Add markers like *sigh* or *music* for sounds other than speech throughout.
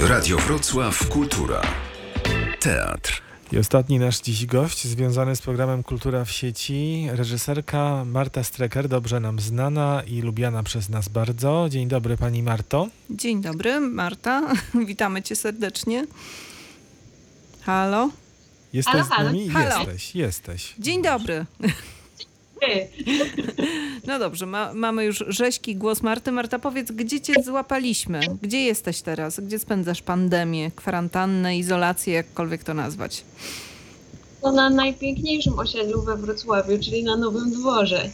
Radio Wrocław Kultura. Teatr. I ostatni nasz dziś gość związany z programem Kultura w sieci, reżyserka Marta Strecker, dobrze nam znana i lubiana przez nas bardzo. Dzień dobry pani Marto. Dzień dobry, Marta. *laughs* Witamy cię serdecznie. Halo? Jesteś Halo, z halo. nami? Halo. Jesteś, jesteś. Dzień dobry. Ty. No dobrze, ma, mamy już rzeźki głos Marty. Marta, powiedz, gdzie cię złapaliśmy? Gdzie jesteś teraz? Gdzie spędzasz pandemię, kwarantannę, izolację, jakkolwiek to nazwać? No na najpiękniejszym osiedlu we Wrocławiu, czyli na Nowym Dworze.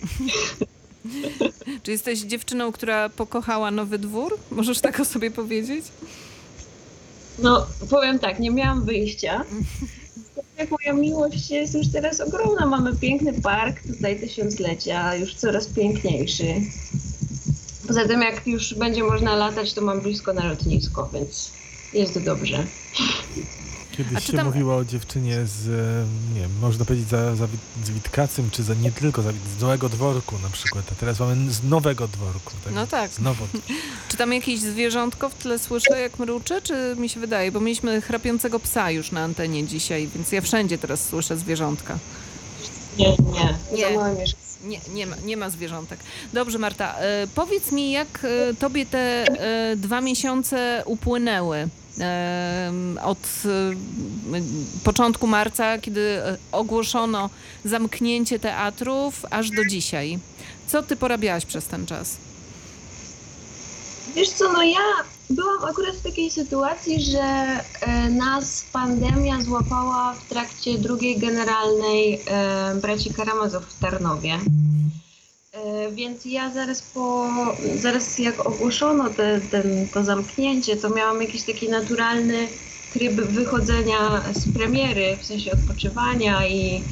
Czy jesteś dziewczyną, która pokochała Nowy Dwór? Możesz tak o sobie powiedzieć? No, powiem tak, nie miałam wyjścia. Jak moja miłość jest już teraz ogromna. Mamy piękny park, tutaj tysiąclecia, już coraz piękniejszy. Poza tym, jak już będzie można latać, to mam blisko na lotnisko, więc jest dobrze. Kiedyś A się tam- mówiło o dziewczynie z, e, nie wiem, można powiedzieć za, za, z Witkacym, czy za, nie tylko za, z Nowego Dworku na przykład, a teraz mamy z Nowego Dworku. Tak? No tak. Z nowo, *laughs* Czy tam jakieś zwierzątko w tle słyszę, jak mruczy, czy mi się wydaje? Bo mieliśmy chrapiącego psa już na antenie dzisiaj, więc ja wszędzie teraz słyszę zwierzątka. Nie, nie. Nie. Nie, nie, ma, nie ma zwierzątek. Dobrze, Marta, e, powiedz mi, jak e, tobie te dwa miesiące upłynęły od początku marca, kiedy e, ogłoszono zamknięcie teatrów, aż do dzisiaj. Co ty porabiałaś przez ten czas? Wiesz co, no ja byłam akurat w takiej sytuacji, że e, nas pandemia złapała w trakcie drugiej generalnej e, braci Karamazów w Tarnowie. E, więc ja zaraz po, zaraz jak ogłoszono te, ten, to zamknięcie, to miałam jakiś taki naturalny tryb wychodzenia z premiery, w sensie odpoczywania i,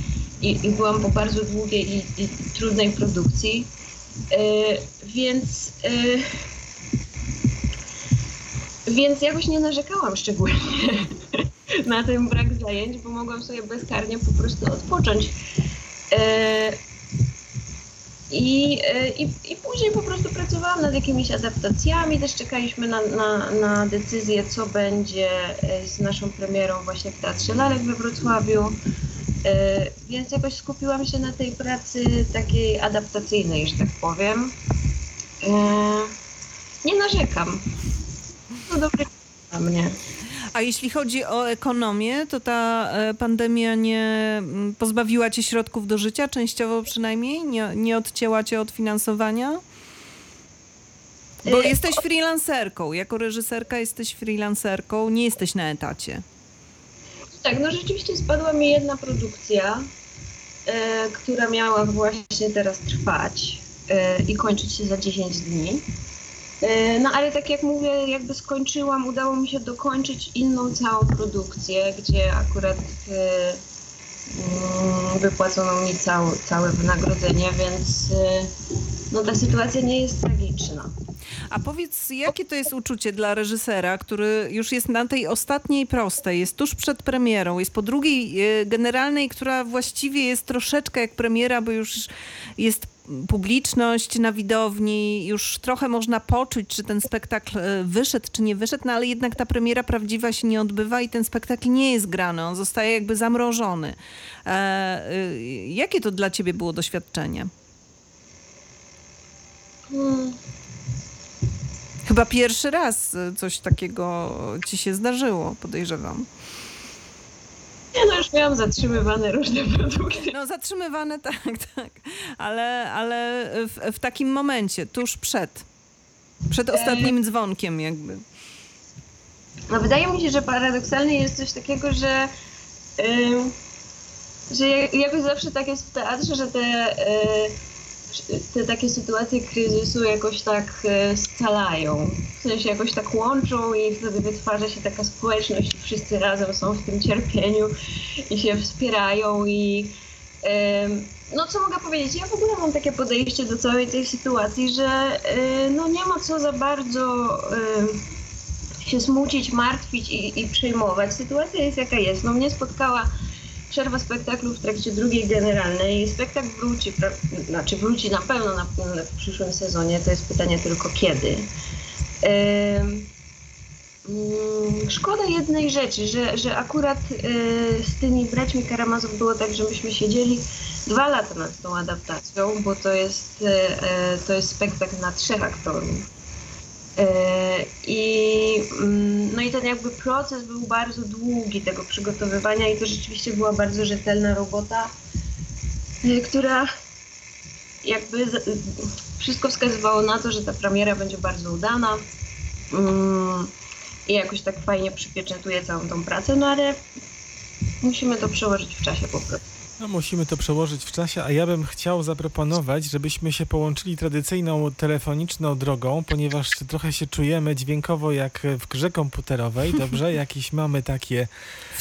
i, i byłam po bardzo długiej i, i trudnej produkcji. E, więc e, więc jakoś nie narzekałam szczególnie *laughs* na ten brak zajęć, bo mogłam sobie bezkarnie po prostu odpocząć. E, I, e, i, I później po prostu pracowałam nad jakimiś adaptacjami, też czekaliśmy na, na, na decyzję, co będzie e, z naszą premierą właśnie w Teatrze Lalek we Wrocławiu. E, Więc jakoś skupiłam się na tej pracy takiej adaptacyjnej, że tak powiem. Nie narzekam. To dobry dla mnie. A jeśli chodzi o ekonomię, to ta e, pandemia nie mm, pozbawiła cię środków do życia, częściowo przynajmniej? Nie, nie odcięła cię od finansowania? Bo E, jesteś freelancerką. Jako reżyserka jesteś freelancerką, nie jesteś na etacie. Tak, no rzeczywiście spadła mi jedna produkcja, e, która miała właśnie teraz trwać i kończyć się za 10 dni. E, no ale tak jak mówię, jakby skończyłam, udało mi się dokończyć inną całą produkcję, gdzie akurat e, mm, wypłacono mi całe, całe wynagrodzenie, więc e, no ta sytuacja nie jest tragiczna. A powiedz, jakie to jest uczucie dla reżysera, który już jest na tej ostatniej prostej, jest tuż przed premierą, jest po drugiej e, generalnej, która właściwie jest troszeczkę jak premiera, bo już jest publiczność na widowni, już trochę można poczuć, czy ten spektakl e, wyszedł, czy nie wyszedł, no ale jednak ta premiera prawdziwa się nie odbywa i ten spektakl nie jest grany, on zostaje jakby zamrożony. E, jakie to dla ciebie było doświadczenie? Hmm. Chyba pierwszy raz e, coś takiego ci się zdarzyło, podejrzewam. Nie no, już miałam zatrzymywane różne produkty. No zatrzymywane *laughs* tak, tak, ale, ale w, w takim momencie, tuż przed, przed ostatnim dzwonkiem jakby. No wydaje mi się, że paradoksalnie jest coś takiego, że, ym, że jak- jakoś zawsze tak jest w teatrze, że te, y, te takie sytuacje kryzysu jakoś tak y, scalają. W sensie jakoś tak łączą i wtedy wytwarza się taka społeczność wszyscy razem są w tym cierpieniu i się wspierają i no co mogę powiedzieć, ja w ogóle mam takie podejście do całej tej sytuacji, że y, no nie ma co za bardzo się smucić, martwić i, i przejmować. Sytuacja jest jaka jest. No mnie spotkała przerwa spektaklu w trakcie drugiej generalnej. Spektakl wróci, pra- znaczy wróci na pewno na, na, w przyszłym sezonie. To jest pytanie tylko kiedy. Mm, szkoda jednej rzeczy, że, że akurat y, z tymi braćmi Karamazów było tak, że myśmy siedzieli dwa lata nad tą adaptacją, bo to jest, y, y, to jest spektakl na trzech aktorów. Y, I, mm, no i ten jakby proces był bardzo długi tego przygotowywania i to rzeczywiście była bardzo rzetelna robota, y, która jakby wszystko wskazywało na to, że ta premiera będzie bardzo udana mm, i jakoś tak fajnie przypieczętuje całą tą pracę, no ale musimy to przełożyć w czasie po prostu. No musimy to przełożyć w czasie, a ja bym chciał zaproponować, żebyśmy się połączyli tradycyjną telefoniczną drogą, ponieważ trochę się czujemy dźwiękowo jak w grze komputerowej, dobrze? *laughs* Jakieś mamy takie...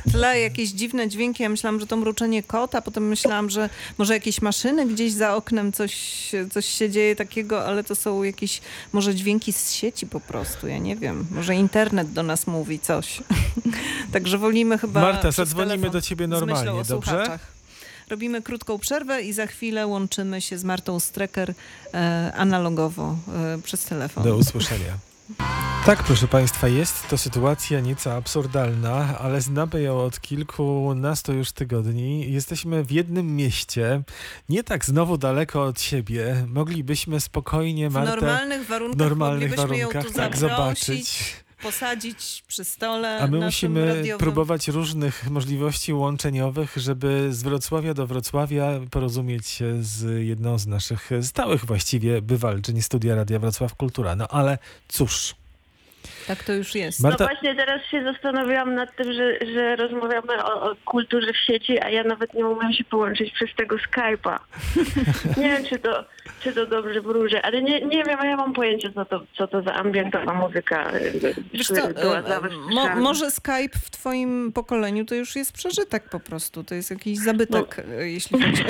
W tle jakieś dziwne dźwięki. Ja myślałam, że to mruczenie kota, potem myślałam, że może jakieś maszyny gdzieś za oknem coś, coś się dzieje takiego, ale to są jakieś może dźwięki z sieci po prostu. Ja nie wiem. Może internet do nas mówi coś. *laughs* Także wolimy chyba. Marta, zadzwonimy do ciebie normalnie, dobrze? słuchaczach. Robimy krótką przerwę i za chwilę łączymy się z Martą Strecker e, analogowo e, przez telefon. Do usłyszenia. Tak, proszę Państwa, jest to sytuacja nieco absurdalna, ale znamy ją od kilkunastu już tygodni. Jesteśmy w jednym mieście, nie tak znowu daleko od siebie. Moglibyśmy spokojnie W Martę normalnych warunkach w normalnych moglibyśmy ją warunkach tak zobaczyć. Posadzić przy stole A my musimy radiowym. próbować różnych możliwości łączeniowych, żeby z Wrocławia do Wrocławia porozumieć się z jedną z naszych stałych właściwie bywalczyń Studia Radia Wrocław Kultura. No ale cóż, Tak to już jest. Marta- No właśnie teraz się zastanawiałam nad tym, że, że rozmawiamy o, o kulturze w sieci, a ja nawet nie umiem się połączyć przez tego Skype'a. *laughs* Nie wiem, czy to, czy to dobrze wróży, ale nie, nie wiem, a ja mam pojęcie, co to, co to za ambientowa muzyka y, Wiesz co, była e, mo, może Skype w twoim pokoleniu to już jest przeżytek po prostu. To jest jakiś zabytek, e, jeśli chodzi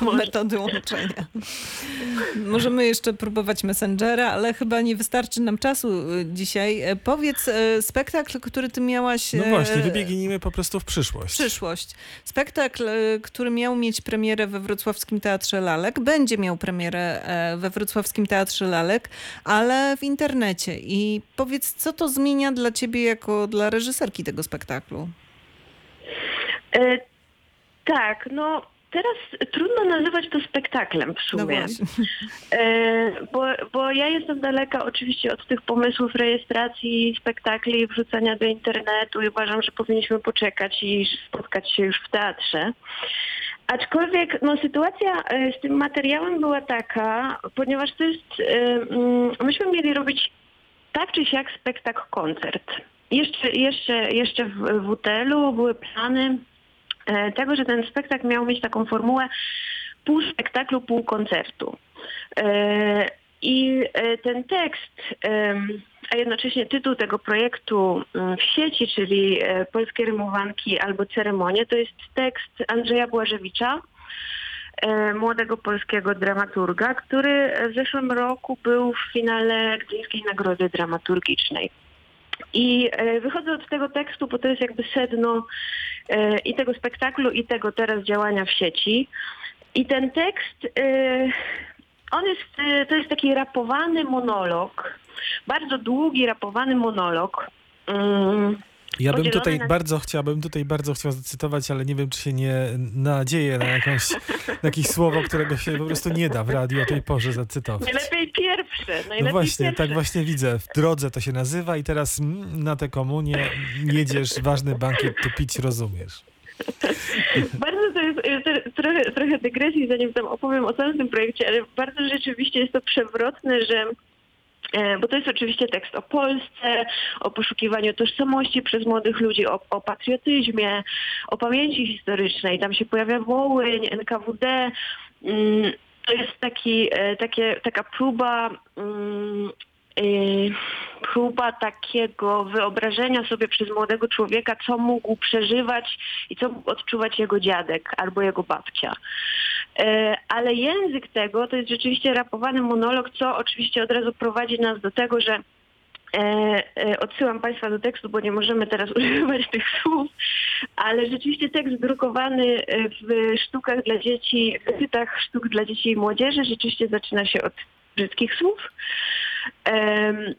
*laughs* o metody łączenia. Możemy jeszcze próbować Messengera, ale chyba nie wystarczy nam czasu e, dzisiaj. Powiedz, e, spektakl, który ty miałaś... no e, właśnie, wybiegnijmy po prostu w przyszłość. Przyszłość. Spektakl, e, który miał mieć premierę we Wrocławskim Teatrze Lalek, będzie miał premierę we Wrocławskim Teatrze Lalek, ale w internecie. I powiedz, co to zmienia dla ciebie jako dla reżyserki tego spektaklu? E, tak, no teraz trudno nazywać to spektaklem w No sumie. właśnie. E, bo, bo ja jestem daleka oczywiście od tych pomysłów rejestracji spektakli wrzucania do internetu i uważam, że powinniśmy poczekać i spotkać się już w teatrze. Aczkolwiek no, sytuacja e, z tym materiałem była taka, ponieważ to jest, e, mm, myśmy mieli robić tak czy siak spektakl koncert. Jeszcze, jeszcze, jeszcze w WTL-u były plany tego, że ten spektakl miał mieć taką formułę pół spektaklu, pół koncertu. E, I e, ten tekst, a jednocześnie tytuł tego projektu mm, w sieci, czyli e, Polskie Rymowanki albo Ceremonie, to jest tekst Andrzeja Błażewicza, e, młodego polskiego dramaturga, który w zeszłym roku był w finale Gdyńskiej Nagrody Dramaturgicznej. I e, wychodzę od tego tekstu, bo to jest jakby sedno e, i tego spektaklu, i tego teraz działania w sieci. I ten tekst, e, on jest, to jest taki rapowany monolog, bardzo długi rapowany monolog. Ja bym tutaj na- bardzo chciałbym tutaj bardzo chciał zacytować, ale nie wiem, czy się nie nadzieję na, jakąś, *laughs* na jakieś słowo, którego się po prostu nie da w radiu o tej porze zacytować. najlepiej pierwsze, najlepiej No właśnie, pierwsze. tak właśnie widzę. W drodze to się nazywa i teraz mm, na tę komunię jedziesz, ważny bankiet tu pić, rozumiesz. *laughs* Bardzo to jest te- trochę, trochę dygresji, zanim tam opowiem o całym tym projekcie, ale bardzo rzeczywiście jest to przewrotne, że bo to jest oczywiście tekst o Polsce, o poszukiwaniu tożsamości przez młodych ludzi, o, o patriotyzmie, o pamięci historycznej. Tam się pojawia Wołyń, NKWD. Mm, To jest taki, e, takie, taka próba mm, y, próba takiego wyobrażenia sobie przez młodego człowieka, co mógł przeżywać i co mógł odczuwać jego dziadek albo jego babcia. E, Ale język tego to jest rzeczywiście rapowany monolog, co oczywiście od razu prowadzi nas do tego, że E, e, odsyłam Państwa do tekstu, bo nie możemy teraz *laughs* używać tych słów, ale rzeczywiście tekst drukowany w sztukach dla dzieci, w gazetach sztuk dla dzieci i młodzieży rzeczywiście zaczyna się od brzydkich słów. Mm,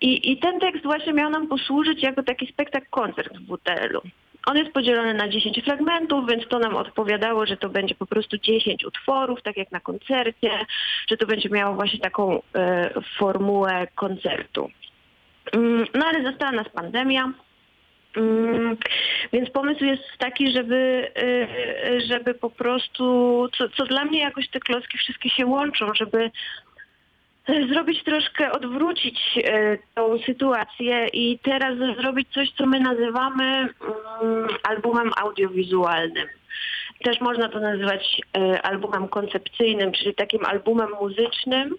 I, I ten tekst właśnie miał nam posłużyć jako taki spektakl koncert w WTL-u. On jest podzielony na 10 fragmentów, więc to nam odpowiadało, że to będzie po prostu 10 utworów, tak jak na koncercie, że to będzie miało właśnie taką e, formułę koncertu. Mm, No ale została nas pandemia. Mm, Więc pomysł jest taki, żeby, y, żeby po prostu, co, co dla mnie jakoś te klocki wszystkie się łączą, żeby zrobić troszkę, odwrócić y, tą sytuację i teraz zrobić coś, co my nazywamy mm, albumem audiowizualnym. Też można to nazywać y, albumem koncepcyjnym, czyli takim albumem muzycznym,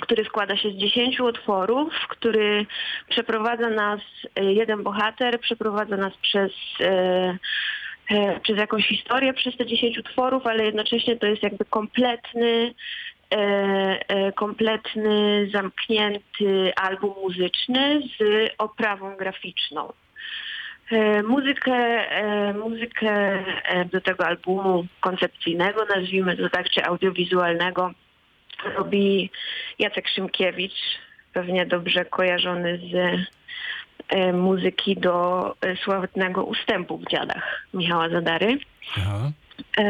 który składa się z 10 utworów, który przeprowadza nas, e, jeden bohater przeprowadza nas przez, e, e, przez jakąś historię, przez te 10 utworów, ale jednocześnie to jest jakby kompletny, e, e, kompletny, zamknięty album muzyczny z oprawą graficzną. E, Muzykę, e, muzykę e, do tego albumu koncepcyjnego, nazwijmy to tak, czy audiowizualnego, robi Jacek Szymkiewicz, pewnie dobrze kojarzony z e, muzyki do e, sławetnego ustępu w dziadach Michała Zadary. Aha. E,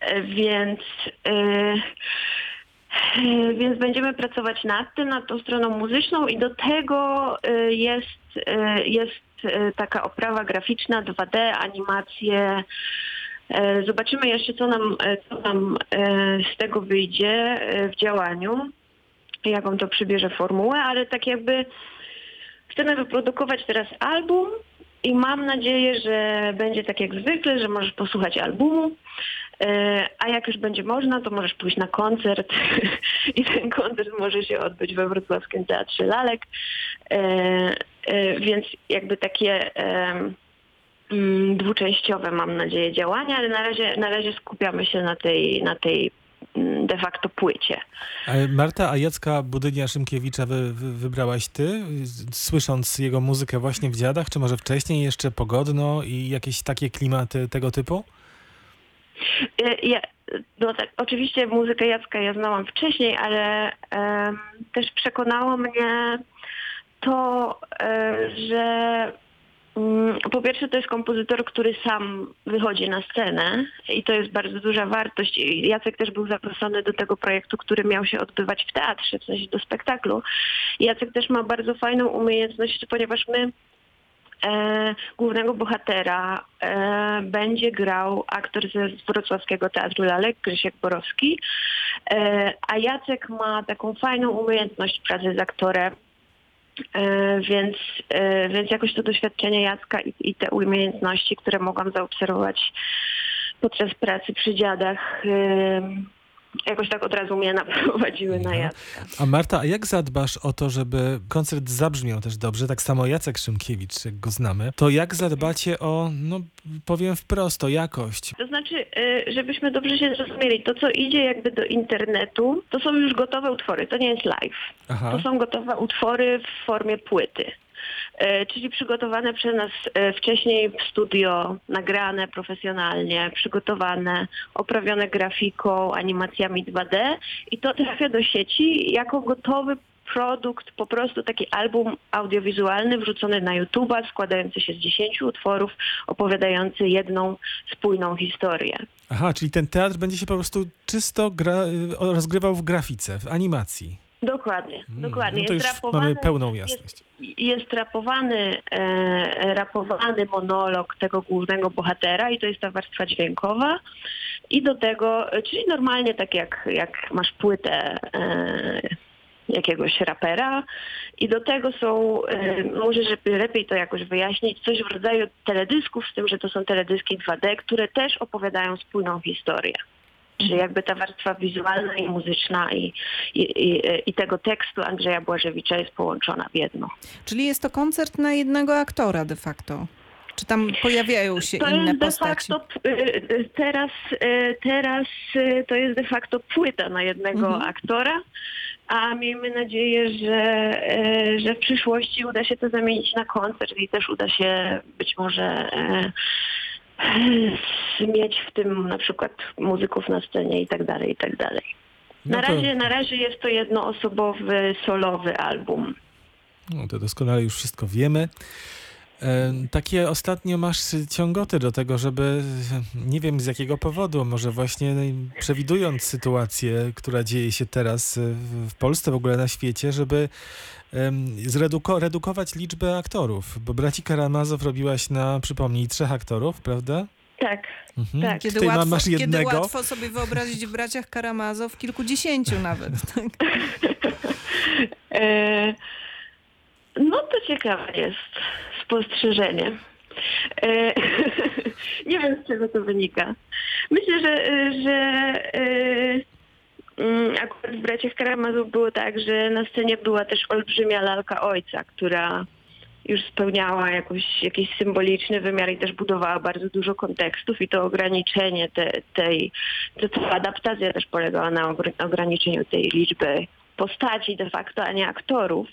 e, więc, e, e, więc będziemy pracować nad tym, nad tą stroną muzyczną i do tego e, jest, e, jest e, taka oprawa graficzna 2D, animacje. E, Zobaczymy jeszcze, co nam, e, co nam e, z tego wyjdzie e, w działaniu, jaką to przybierze formułę, ale tak jakby chcemy wyprodukować teraz album i mam nadzieję, że będzie tak jak zwykle, że możesz posłuchać albumu, e, a jak już będzie można, to możesz pójść na koncert *laughs* i ten koncert może się odbyć we Wrocławskim Teatrze Lalek, E, e, więc jakby takie mm, dwuczęściowe mam nadzieję działania, ale na razie, na razie skupiamy się na tej, na tej mm, de facto płycie. Marta, a Jacka Budynia-Szymkiewicza wy, wy, wybrałaś ty, słysząc jego muzykę właśnie w Dziadach, czy może wcześniej jeszcze Pogodno i jakieś takie klimaty tego typu? E, Ja, no tak, oczywiście muzykę Jacka ja znałam wcześniej, ale też przekonało mnie to, e, że mm, po pierwsze to jest kompozytor, który sam wychodzi na scenę i to jest bardzo duża wartość. Jacek też był zaproszony do tego projektu, który miał się odbywać w teatrze, w sensie do spektaklu. Jacek też ma bardzo fajną umiejętność, ponieważ my e, głównego bohatera e, będzie grał aktor ze Wrocławskiego Teatru Lalek, Grzesiek Borowski, e, a Jacek ma taką fajną umiejętność pracy z aktorem, e, więc, e, więc jakoś to doświadczenie Jacka i, i te umiejętności, które mogłam zaobserwować podczas pracy przy dziadach, e, jakoś tak od razu mnie naprowadziły na Mhm. Jacka. A Marta, a jak zadbasz o to, żeby koncert zabrzmiał też dobrze, tak samo Jacek Szymkiewicz, jak go znamy, to jak zadbacie o, no powiem wprost, o jakość? To znaczy, y, żebyśmy dobrze się zrozumieli, to co idzie jakby do internetu, to są już gotowe utwory, to nie jest live. Aha, To są gotowe utwory w formie płyty. E, Czyli przygotowane przez nas e, wcześniej w studio, nagrane profesjonalnie, przygotowane, oprawione grafiką, animacjami 2D i to trafia do sieci jako gotowy produkt, po prostu taki album audiowizualny wrzucony na YouTube'a, składający się z 10 utworów, opowiadający jedną spójną historię. aha, czyli ten teatr będzie się po prostu czysto gra, y, rozgrywał w grafice, w animacji. Dokładnie, Mm, dokładnie. No to już mamy pełną jasność. jest, jest rapowany, e, rapowany monolog tego głównego bohatera i to jest ta warstwa dźwiękowa. I do tego, czyli normalnie tak jak, jak masz płytę e, jakiegoś rapera i do tego są, e, może żeby lepiej to jakoś wyjaśnić, coś w rodzaju teledysków, z tym, że to są teledyski 2D, które też opowiadają spójną historię. Czyli jakby ta warstwa wizualna i muzyczna i, i, i, i tego tekstu Andrzeja Błażewicza jest połączona w jedno. Czyli jest to koncert na jednego aktora de facto. Czy tam pojawiają się To inne postaci? facto y, teraz, y, teraz y, to jest de facto płyta na jednego Mhm. aktora, a miejmy nadzieję, że, że w przyszłości uda się to zamienić na koncert i też uda się być może mieć w tym na przykład muzyków na scenie i tak dalej, i tak dalej. No Na to- razie, na razie jest to jednoosobowy, solowy album. No, to doskonale już wszystko wiemy. E, Takie ostatnio masz ciągoty do tego, żeby nie wiem z jakiego powodu, może właśnie przewidując sytuację, która dzieje się teraz w- w Polsce, w ogóle na świecie, żeby em, zreduko- redukować liczbę aktorów, bo Braci Karamazow robiłaś na, przypomnij, trzech aktorów, prawda? Tak. Mhm. Tak. Kiedy Tutaj łatwo, masz kiedy jednego. łatwo sobie wyobrazić w braciach Karamazow kilkudziesięciu nawet. *laughs* Tak? E, no to ciekawe jest spostrzeżenie. E, *laughs* nie wiem, z czego to wynika. Myślę, że, że e, mm, akurat w Braciach Karamazów było tak, że na scenie była też olbrzymia lalka ojca, która już spełniała jakoś, jakiś symboliczny wymiar i też budowała bardzo dużo kontekstów i to ograniczenie te, tej, to cała adaptacja też polegała na ogr- ograniczeniu tej liczby postaci de facto, a nie aktorów.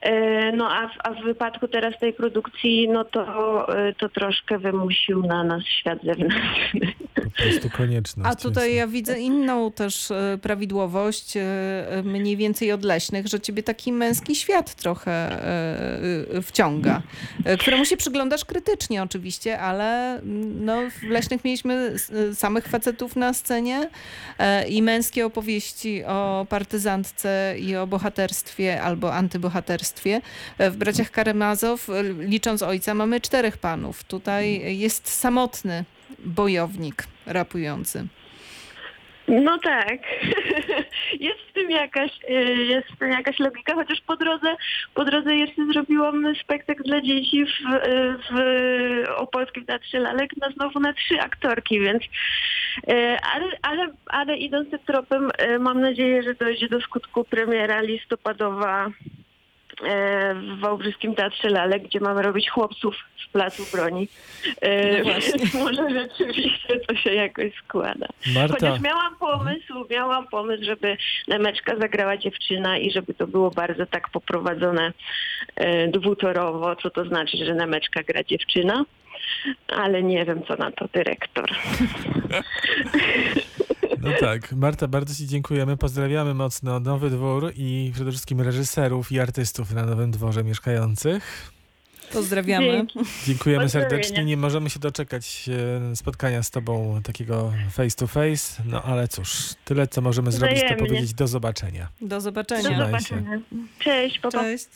E, No a w, a w wypadku teraz tej produkcji, no to, e, to troszkę wymusił na nas świat zewnętrzny. Po prostu konieczność. A tutaj jest. ja widzę inną też e, prawidłowość, mniej więcej od leśnych, że ciebie taki męski świat trochę wciąga, któremu się przyglądasz krytycznie oczywiście, ale mm, no, w leśnych mieliśmy samych facetów na scenie i męskie opowieści o partyzantce i o bohaterstwie albo antybohaterstwie. E, W Braciach Karamazow, e, licząc ojca, mamy czterech panów. Tutaj jest samotny bojownik rapujący. No tak. *laughs* Jest w tym jakaś, e, jest w tym jakaś logika, chociaż po drodze, po drodze jeszcze zrobiłam spektakl dla dzieci w, w Opolskim Teatrze Lalek na znowu na trzy aktorki, więc ale, ale, ale idąc tym tropem mam nadzieję, że dojdzie do skutku premiera listopadowa w Wałbrzyskim Teatrze Lalek, gdzie mamy robić chłopców z Placu Broni. E, No *laughs* może rzeczywiście to się jakoś składa. Marta, Chociaż miałam pomysł, miałam pomysł, żeby Nemeczka zagrała dziewczyna i żeby to było bardzo tak poprowadzone e, dwutorowo, co to znaczy, że Nemeczka gra dziewczyna. Ale nie wiem, co na to dyrektor. *laughs* no tak. Marta, bardzo Ci dziękujemy. Pozdrawiamy mocno Nowy Dwór i przede wszystkim reżyserów i artystów na Nowym Dworze mieszkających. Pozdrawiamy. Dzięki. Dziękujemy serdecznie. Nie możemy się doczekać e, spotkania z Tobą takiego face to face. No ale cóż, tyle co możemy zrobić, to powiedzieć do zobaczenia. Do zobaczenia. Do zobaczenia. Cześć, papa. Cześć.